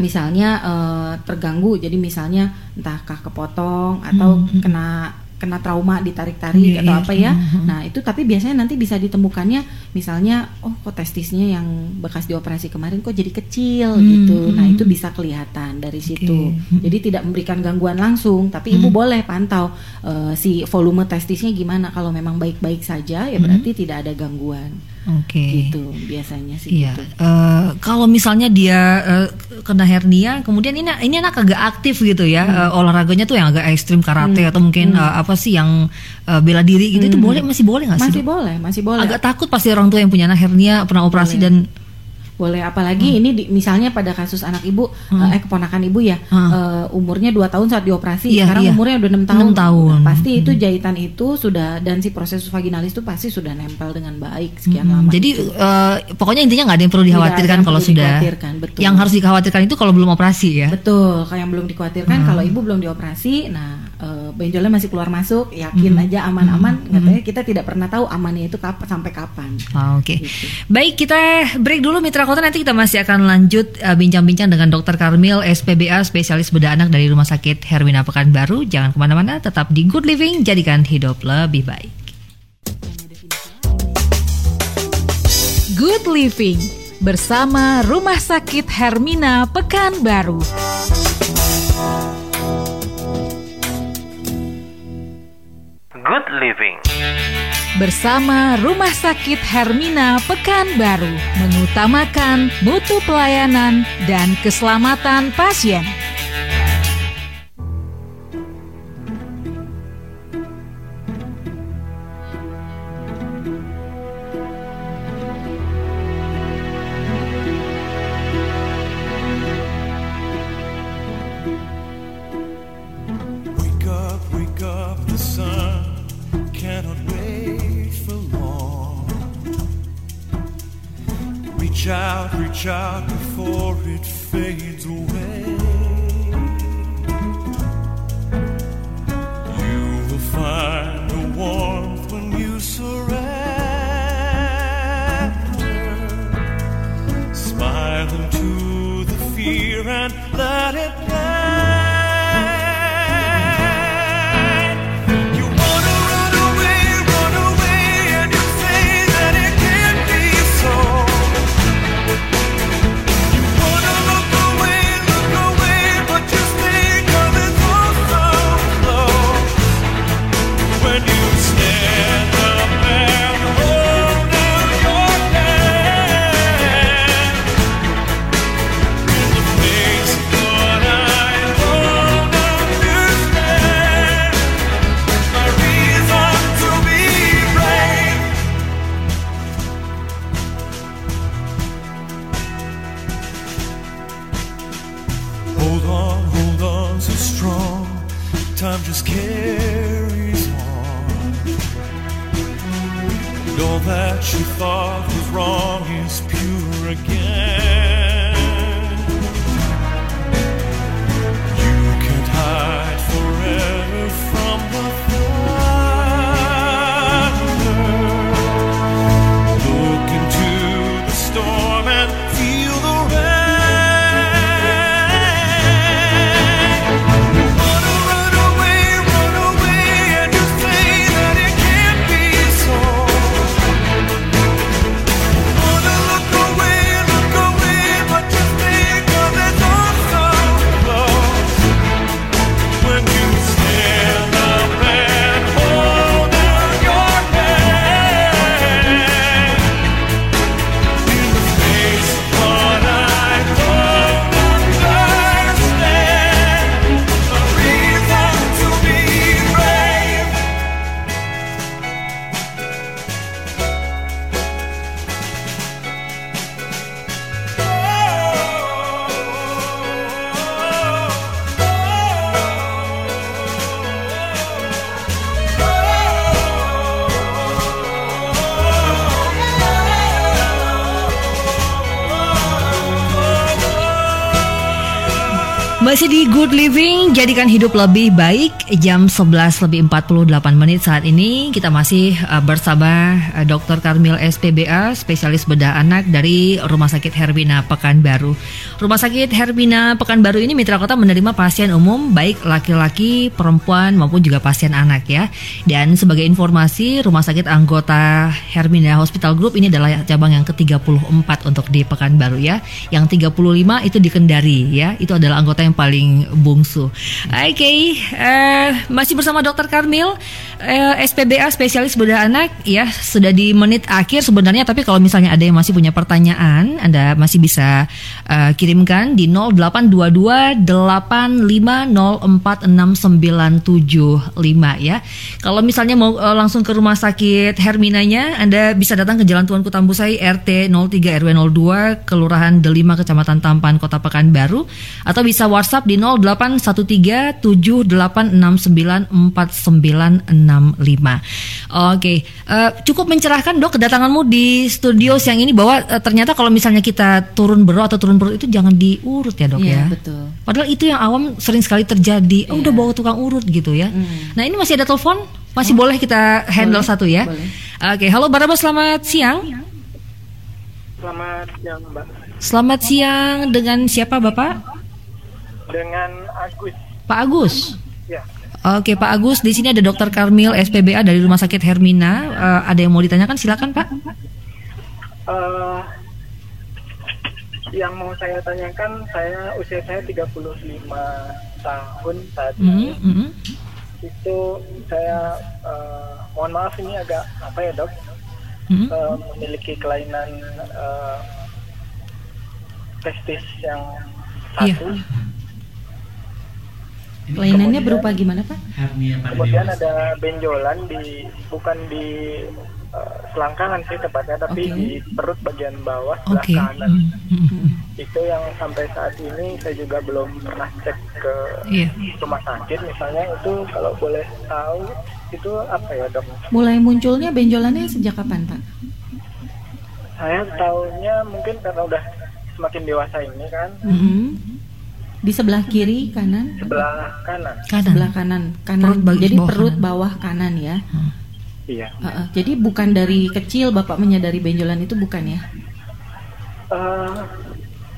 misalnya eh, terganggu. Jadi misalnya entahkah kepotong atau kena kena trauma ditarik-tarik Iya, atau iya. apa ya. Mhm. Nah, itu tapi biasanya nanti bisa ditemukannya misalnya oh kok testisnya yang bekas dioperasi kemarin kok jadi kecil Hmm, gitu. Nah, itu bisa kelihatan dari situ. Hmm. Jadi tidak memberikan gangguan langsung, tapi ibu boleh pantau eh, si volume testisnya gimana. Kalau memang baik-baik saja ya berarti tidak ada gangguan. Oke. Gitu biasanya sih Iya, gitu. eh, kalau misalnya dia eh, kena hernia, kemudian ini ini anak agak aktif gitu ya, Hmm. eh, olahraganya tuh yang agak ekstrim karate atau mungkin eh, apa sih yang eh, bela diri gitu, itu boleh masih boleh nggak sih? Hmm. Masih dok? boleh, masih boleh. Agak takut pasti orang tua yang punya anak hernia pernah operasi Boleh. dan Boleh Hmm. apalagi ini di- misalnya pada kasus anak ibu eh keponakan ibu ya Hmm. eh, umurnya 2 tahun saat dioperasi Iya, sekarang iya. umurnya udah 6 tahun. Enam tahun. Nah, pasti itu jahitan itu sudah dan si proses vaginalis itu pasti sudah nempel dengan baik sekian Hmm, lama. jadi itu. eh, pokoknya intinya nggak ada yang perlu dikhawatirkan yang kalau perlu sudah. dikhawatirkan, betul. Yang harus dikhawatirkan itu kalau belum operasi ya. Betul, kayak yang belum dikhawatirkan Hmm. kalau ibu belum dioperasi, nah eh, benjolnya masih keluar masuk, yakin Hmm. aja aman-aman. Katanya kita tidak pernah tahu amannya itu kapan sampai kapan. Ah, Oke, Gitu. baik kita break dulu Mitra Kota nanti kita masih akan lanjut eh, bincang-bincang dengan Dr. Karmil SPBA spesialis bedah anak dari Rumah Sakit Hermina Pekanbaru. Jangan ke mana-mana, tetap di Good Living, jadikan hidup lebih baik. Good Living bersama Rumah Sakit Hermina Pekanbaru. Good Living. Bersama Rumah Sakit Hermina Pekanbaru mengutamakan mutu pelayanan dan keselamatan pasien. Reach out before it fades away. You will find the warmth when you surrender. Smile into the fear and let it Good Living, jadikan hidup lebih baik. Jam 11 lebih 48 menit saat ini kita masih uh, bersama uh, Dr. Karmil SPBA, spesialis bedah anak dari Rumah Sakit Hermina Pekanbaru. Rumah Sakit Hermina Pekanbaru ini mitra kota menerima pasien umum baik laki-laki, perempuan maupun juga pasien anak ya. Dan sebagai informasi, Rumah Sakit anggota Hermina Hospital Group ini adalah cabang yang ke-34 untuk di Pekanbaru ya. Yang 35 itu di Kendari ya. Itu adalah anggota yang paling bungsu. Oke, eh, masih bersama Dr. Karmil, eh, SPBA spesialis bedah anak ya. Sudah di menit akhir sebenarnya, tapi kalau misalnya ada yang masih punya pertanyaan, Anda masih bisa eh, kirimkan di 0822 85046975 ya. Kalau misalnya mau eh, langsung ke rumah sakit Herminanya, Anda bisa datang ke Jalan Tuanku Tambusai RT 03 RW 02 Kelurahan Delima Kecamatan Tampan Kota Pekanbaru atau bisa WhatsApp di 081378694965. Oke, eh, cukup mencerahkan dok kedatanganmu di studio siang ini bahwa eh, ternyata kalau misalnya kita turun berat atau turun perut itu jangan diurut ya dok Iya, ya. betul. Padahal itu yang awam sering sekali terjadi. Oh, Iya. udah bawa tukang urut gitu ya. Hmm. Nah ini masih ada telepon, masih boleh kita handle Boleh, satu ya. boleh. Oke, halo Baraba selamat siang. Selamat siang Mbak. Selamat siang dengan siapa bapak? Dengan Agus. Pak Agus. Ya. Oke Pak Agus, di sini ada Dokter Karmil SPBA dari Rumah Sakit Hermina. Eh, ada yang mau ditanyakan? Silakan Pak. eh yang mau saya tanyakan, saya usia saya 35 tahun saat ini. Mhm, mhm. Itu saya eh, mohon maaf ini agak apa ya dok? Mhm. Eh, memiliki kelainan eh, testis yang Iya. satu. Kelainannya berupa gimana Pak? Kemudian ada benjolan di bukan di eh, selangkangan sih tepatnya, tapi Oke. di perut bagian bawah sebelah Oke. kanan. Mhm, mhm. itu yang sampai saat ini saya juga belum pernah cek ke Iya. rumah sakit misalnya itu kalau boleh tahu itu apa ya dok Mulai munculnya benjolannya sejak kapan Pak? saya tahunya mungkin karena udah semakin dewasa ini kan Mhm. Di sebelah kiri, kanan? sebelah kanan Kanan. Sebelah kanan, kanan. Perut bagi- Jadi bawah perut kanan. bawah kanan ya. iya Heeh, jadi bukan dari kecil Bapak menyadari benjolan itu bukan ya? Eh,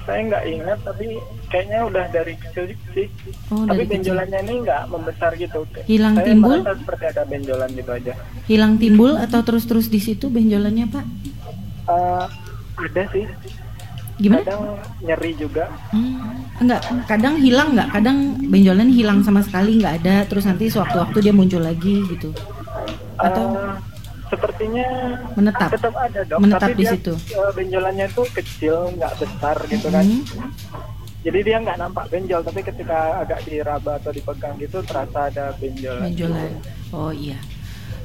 saya nggak ingat tapi kayaknya udah dari kecil sih Oh, tapi dari kecil. benjolannya ini nggak membesar gitu Hilang saya timbul? seperti ada benjolan gitu aja Hilang timbul atau terus-terus di situ benjolannya Pak? Eh, ada sih Gimana? kadang nyeri juga Hmm, enggak, kadang hilang nggak? Kadang benjolan hilang sama sekali nggak ada, terus nanti sewaktu-waktu dia muncul lagi gitu. Atau Eh, sepertinya menetap? tetap ada dok Menetap tapi di dia, situ. eh, benjolannya itu kecil nggak besar gitu kan Hmm. jadi dia nggak nampak benjol tapi ketika agak diraba atau dipegang gitu terasa ada benjolan benjolan. Oh iya.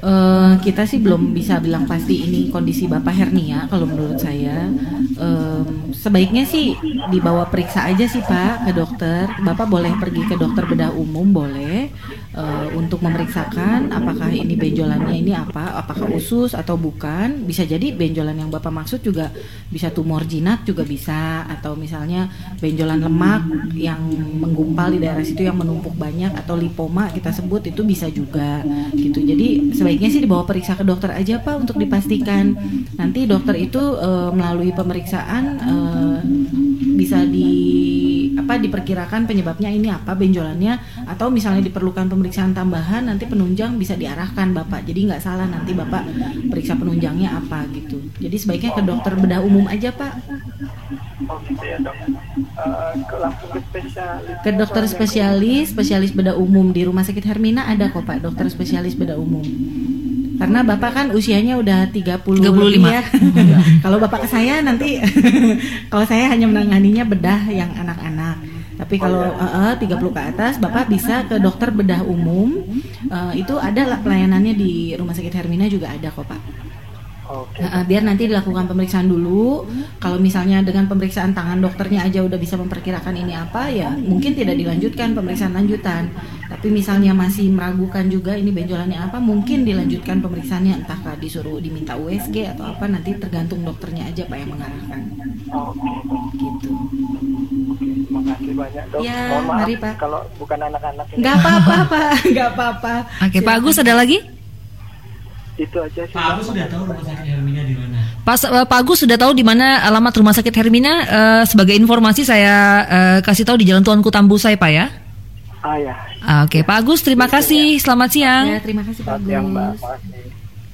Eh, kita sih belum bisa bilang pasti ini kondisi bapak hernia kalau menurut saya. Em, sebaiknya sih dibawa periksa aja sih pak ke dokter. Bapak boleh pergi ke dokter bedah umum boleh eh, untuk memeriksakan apakah ini benjolannya ini apa apakah usus atau bukan. Bisa jadi benjolan yang bapak maksud juga bisa tumor jinak juga bisa atau misalnya benjolan lemak yang menggumpal di daerah situ yang menumpuk banyak atau lipoma kita sebut itu bisa juga gitu. Jadi sebaiknya sih dibawa periksa ke dokter aja pak untuk dipastikan. Nanti dokter itu eh, melalui pemeriksaan eh, bisa di apa diperkirakan penyebabnya ini apa benjolannya atau misalnya diperlukan pemeriksaan tambahan nanti penunjang bisa diarahkan bapak. Jadi nggak salah nanti bapak periksa penunjangnya apa gitu. Jadi sebaiknya ke dokter bedah umum aja pak. Oh gitu ya Ke langsung ke spesialis ke dokter spesialis spesialis bedah umum di rumah sakit Hermina ada kok pak dokter spesialis bedah umum. Karena bapak kan usianya udah 30 35. lebih ya. <laughs> kalau bapak ke saya nanti <laughs> kalau saya hanya menanganinya bedah yang anak-anak. Tapi kalau eh, eh, 30 ke atas bapak bisa ke dokter bedah umum. Eh, itu ada pelayanannya di rumah sakit Hermina juga ada kok pak oke Nah, eh, biar nanti dilakukan pemeriksaan dulu. Kalau misalnya dengan pemeriksaan tangan dokternya aja udah bisa memperkirakan ini apa, ya mungkin tidak dilanjutkan pemeriksaan lanjutan. Tapi misalnya masih meragukan juga ini benjolannya apa, mungkin dilanjutkan pemeriksaannya entahkah disuruh diminta USG atau apa nanti tergantung dokternya aja pak yang mengarahkan. oke Gitu. Makasih banyak dok. Ya, Mohon maaf mari, Pak. kalau bukan anak-anak ini. Nggak apa-apa, Pak. <laughs> Nggak apa-apa. Oke, Pak Agus ada lagi? Itu aja sih. Pak Agus sudah tahu rumah sakit Hermina di mana? Pak, eh, Pak Agus sudah tahu di mana alamat rumah sakit Hermina? Eh, sebagai informasi saya eh, kasih tahu di Jalan Tuanku Tambusai, Pak ya. Ah ya. Ah, Oke, Pak Agus, terima kasih. Selamat siang. Ya, terima kasih Pak siang mbak. Agus. Makasih.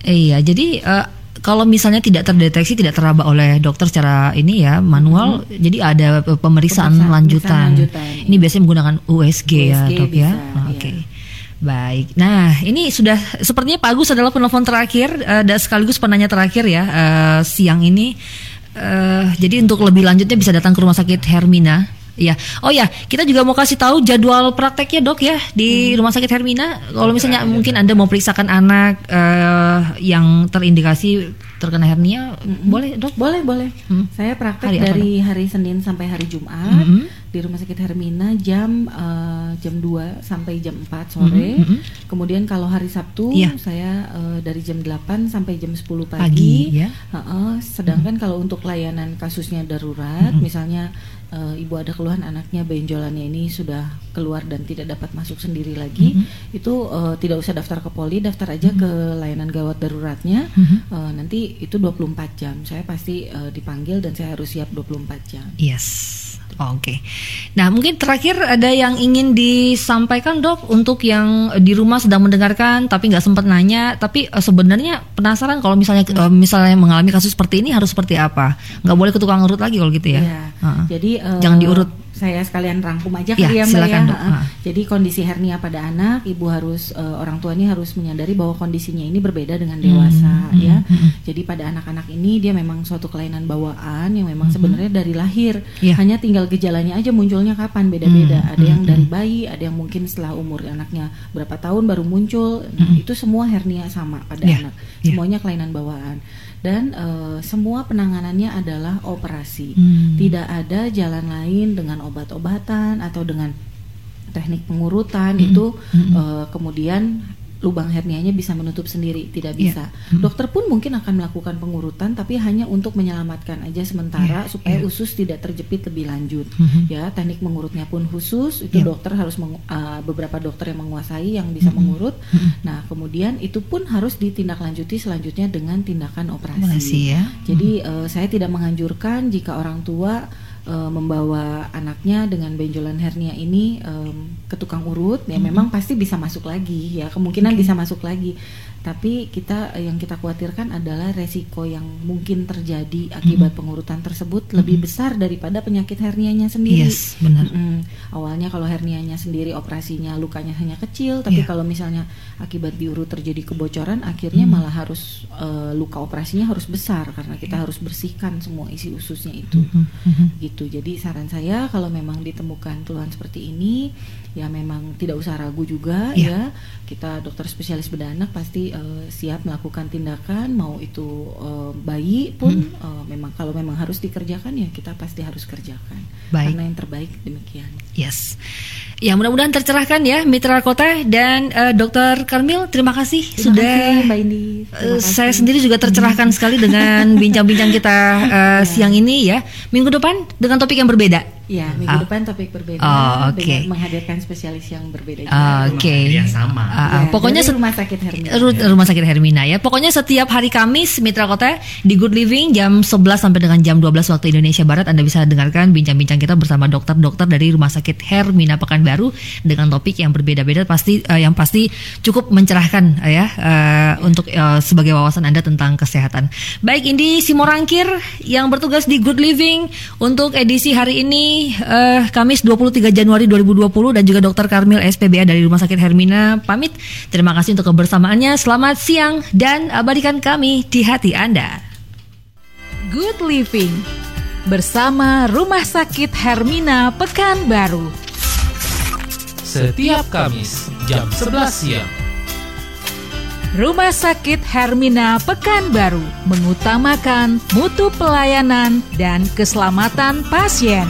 Iya, jadi eh, kalau misalnya tidak terdeteksi, tidak teraba oleh dokter secara ini ya manual, jadi ada pemeriksaan, Pemeriksaan- lanjutan. pemeriksaan lanjutan. Ini biasanya menggunakan USG, ya, USG dok ya. Ah, Oke. iya. Baik. Nah, ini sudah sepertinya Pak Agus adalah penelpon terakhir eh, dan sekaligus penanya terakhir ya eh, siang ini. Eh, jadi untuk lebih lanjutnya bisa datang ke rumah sakit Hermina. Ya, oh ya, kita juga mau kasih tahu jadwal prakteknya dok ya di rumah sakit Hermina. Kalau misalnya mungkin anda mau periksakan anak eh, yang terindikasi terkena hernia, boleh dok? Boleh, boleh. Hmm. Saya praktek Hari apa, dari hari Senin sampai hari Jumat Mhm. Di Rumah Sakit Hermina jam eh, jam 2 sampai jam 4 sore. Mhm, mhm. Kemudian kalau hari Sabtu Iya. saya eh, dari jam 8 sampai jam 10 pagi. Pagi, ya. Heeh, sedangkan kalau untuk layanan kasusnya darurat, Mhm. misalnya eh, ibu ada keluhan anaknya benjolannya ini sudah keluar dan tidak dapat masuk sendiri lagi, Mhm. itu eh, tidak usah daftar ke poli, daftar aja ke layanan gawat daruratnya. Mhm. Eh, nanti itu 24 jam. Saya pasti eh, dipanggil dan saya harus siap 24 jam. Yes. Oke. Nah, mungkin terakhir ada yang ingin disampaikan dok untuk yang di rumah sedang mendengarkan tapi nggak sempat nanya, tapi eh, sebenarnya penasaran kalau misalnya eh, misalnya mengalami kasus seperti ini harus seperti apa? Nggak boleh ke tukang urut lagi kalau gitu ya? Iya. Heeh. Jadi eh, Jangan diurut. Saya sekalian rangkum aja kali ya Mbak ya. Dok. Jadi kondisi hernia pada anak, ibu harus eh, orang tua ini harus menyadari bahwa kondisinya ini berbeda dengan dewasa Hmm, ya. hmm, hmm. Jadi pada anak-anak ini dia memang suatu kelainan bawaan yang memang sebenarnya dari lahir. Hmm, Iya. Hanya tinggal gejalanya aja munculnya kapan beda-beda. Hmm, Ada yang hmm, dari hmm. bayi, ada yang mungkin setelah umur anaknya berapa tahun baru muncul. Nah, Hmm. itu semua hernia sama pada Iya, anak. iya. Semuanya kelainan bawaan. Dan eh, semua penanganannya adalah operasi. Hmm. Tidak ada jalan lain dengan obat-obatan atau dengan teknik pengurutan itu Mm-mm. eh, kemudian lubang hernianya bisa menutup sendiri, tidak Iya. bisa. Mm. Dokter pun mungkin akan melakukan pengurutan tapi hanya untuk menyelamatkan aja sementara Iya, supaya iya. usus tidak terjepit lebih lanjut. Mhm. Ya, teknik mengurutnya pun khusus, itu Iya. dokter harus mengu- uh, beberapa dokter yang menguasai yang bisa Mhm. mengurut. Mhm. Nah, kemudian itu pun harus ditindaklanjuti selanjutnya dengan tindakan operasi. Operasi ya. Jadi eh, saya tidak menganjurkan jika orang tua eh, membawa anaknya dengan benjolan hernia ini em, ke tukang urut, ya memang pasti bisa masuk lagi ya kemungkinan Oke. bisa masuk lagi. Tapi kita yang kita khawatirkan adalah resiko yang mungkin terjadi akibat pengurutan tersebut lebih besar daripada penyakit hernianya sendiri. Yes, benar. Mm-mm. Awalnya kalau hernianya sendiri operasinya lukanya hanya kecil, tapi Iya. kalau misalnya akibat diurut terjadi kebocoran, akhirnya Hmm. malah harus eh, luka operasinya harus besar karena kita harus bersihkan semua isi ususnya itu. Mhm, mhm. Gitu. Jadi saran saya kalau memang ditemukan keluhan seperti ini, ya memang tidak usah ragu juga Iya. ya. Kita dokter spesialis bedah anak pasti eh, siap melakukan tindakan, mau itu eh, bayi pun Hmm. eh, memang kalau memang harus dikerjakan ya kita pasti harus kerjakan. Baik. Karena yang terbaik demikian. Yes. Ya mudah-mudahan tercerahkan ya Mitra Kota dan eh, Dokter Karmil terima kasih Terima sudah kasih, Mbak Indi. Terima kasih. saya sendiri juga tercerahkan sekali dengan bincang-bincang kita eh, siang ini ya. Minggu depan dengan topik yang berbeda. Ya, minggu Ah. depan topik berbeda Oh, oke. dengan menghadirkan spesialis yang berbeda juga. Ah, Oke. Yang sama. Ah, ah, Ya, pokoknya rumah sakit Hermina. Ru- Rumah Sakit Hermina ya. Pokoknya setiap hari Kamis Mitra Kota di Good Living jam 11 sampai dengan jam 12 waktu Indonesia Barat Anda bisa dengarkan bincang-bincang kita bersama dokter-dokter dari Rumah Sakit Hermina Pekanbaru dengan topik yang berbeda-beda pasti eh, yang pasti cukup mencerahkan eh, ya eh, untuk eh, sebagai wawasan Anda tentang kesehatan. Baik Indi Simorangkir yang bertugas di Good Living untuk edisi hari ini eh, Kamis 23 Januari 2020 dan juga Dokter Karmil SPBA dari Rumah Sakit Hermina pamit. Terima kasih untuk kebersamaannya. Selamat siang dan abadikan kami di hati Anda. Good Living bersama Rumah Sakit Hermina Pekanbaru. Setiap Kamis jam 11 siang. Rumah Sakit Hermina Pekanbaru mengutamakan mutu pelayanan dan keselamatan pasien.